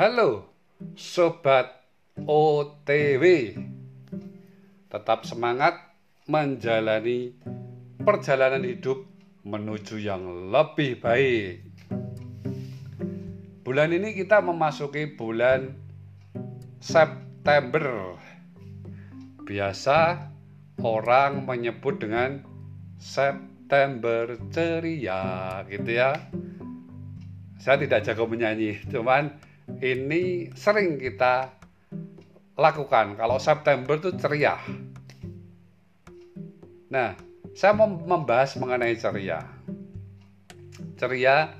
Halo Sobat OTW Tetap semangat menjalani perjalanan hidup menuju yang lebih baik. Bulan ini kita memasuki bulan September. Biasa orang menyebut dengan September ceria gitu ya. Saya tidak jago menyanyi, cuman ini sering kita lakukan kalau September itu ceria. Nah, saya mau membahas mengenai ceria. Ceria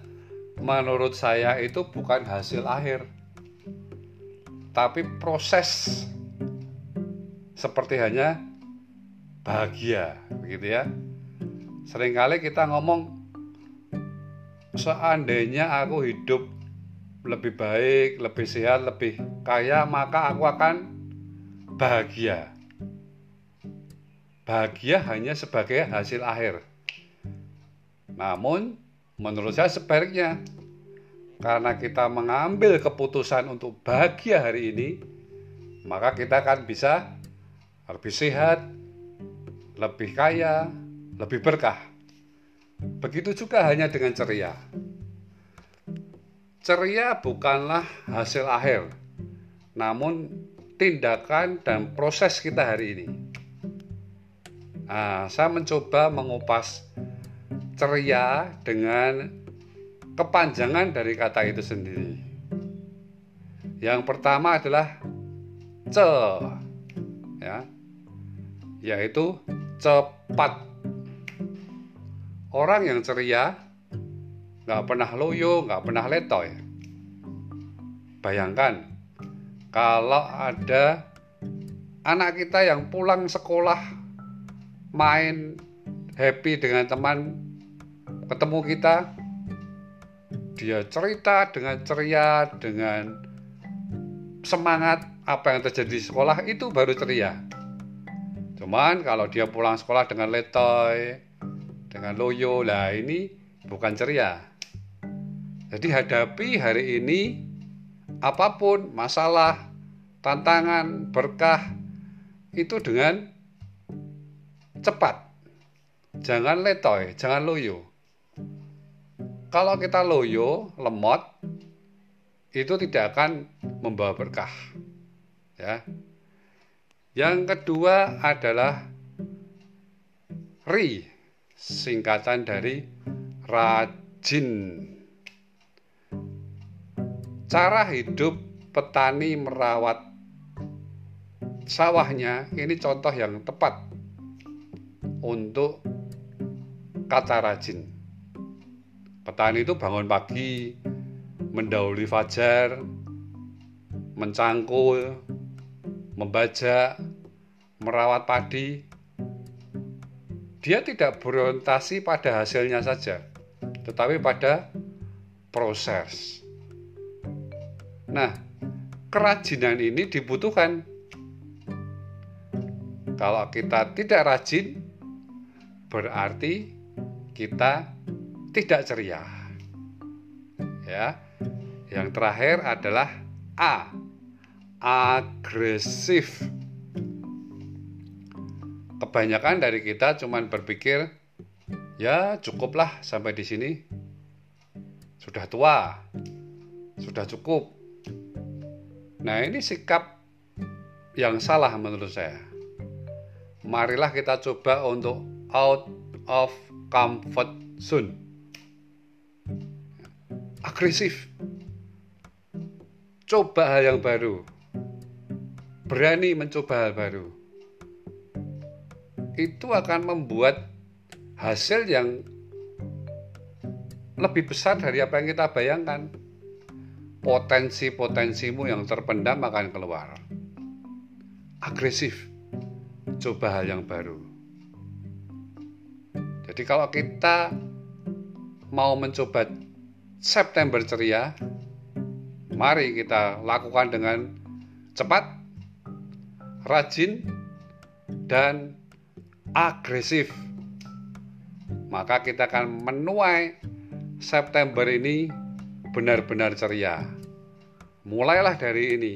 menurut saya itu bukan hasil akhir, tapi proses seperti hanya bahagia, begitu ya. Seringkali kita ngomong seandainya aku hidup lebih baik, lebih sehat, lebih kaya, maka aku akan bahagia. Bahagia hanya sebagai hasil akhir. Namun, menurut saya sebaliknya, karena kita mengambil keputusan untuk bahagia hari ini, maka kita akan bisa lebih sehat, lebih kaya, lebih berkah. Begitu juga hanya dengan ceria. Ceria bukanlah hasil akhir, namun tindakan dan proses kita hari ini. Nah, saya mencoba mengupas ceria dengan kepanjangan dari kata itu sendiri. Yang pertama adalah ce, ya, yaitu cepat Orang yang ceria, nggak pernah loyo, nggak pernah letoy. Bayangkan, kalau ada anak kita yang pulang sekolah, main happy dengan teman, ketemu kita, dia cerita dengan ceria, dengan semangat apa yang terjadi di sekolah itu baru ceria. Cuman kalau dia pulang sekolah dengan letoy, dengan loyo lah ini bukan ceria. Jadi hadapi hari ini apa pun masalah, tantangan, berkah itu dengan cepat. Jangan letoy, jangan loyo. Kalau kita loyo, lemot, itu tidak akan membawa berkah. Ya. Yang kedua adalah ri singkatan dari rajin. Cara hidup petani merawat sawahnya ini contoh yang tepat untuk kata rajin. Petani itu bangun pagi, mendahului fajar, mencangkul, membajak, merawat padi, dia tidak berorientasi pada hasilnya saja, tetapi pada proses. Nah, kerajinan ini dibutuhkan. Kalau kita tidak rajin, berarti kita tidak ceria. Ya. Yang terakhir adalah A. Agresif kebanyakan dari kita cuman berpikir ya cukuplah sampai di sini. Sudah tua. Sudah cukup. Nah, ini sikap yang salah menurut saya. Marilah kita coba untuk out of comfort zone. Agresif. Coba hal yang baru. Berani mencoba hal baru itu akan membuat hasil yang lebih besar dari apa yang kita bayangkan. Potensi-potensimu yang terpendam akan keluar. Agresif. Coba hal yang baru. Jadi kalau kita mau mencoba September ceria, mari kita lakukan dengan cepat, rajin, dan agresif. Maka kita akan menuai September ini benar-benar ceria. mulailah dari ini.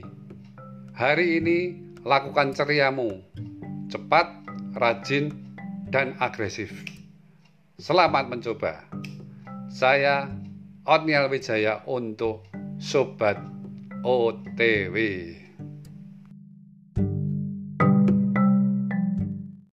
Hari ini lakukan ceriamu, cepat, rajin, dan agresif. Selamat mencoba. Saya Otniel Wijaya untuk Sobat OTW.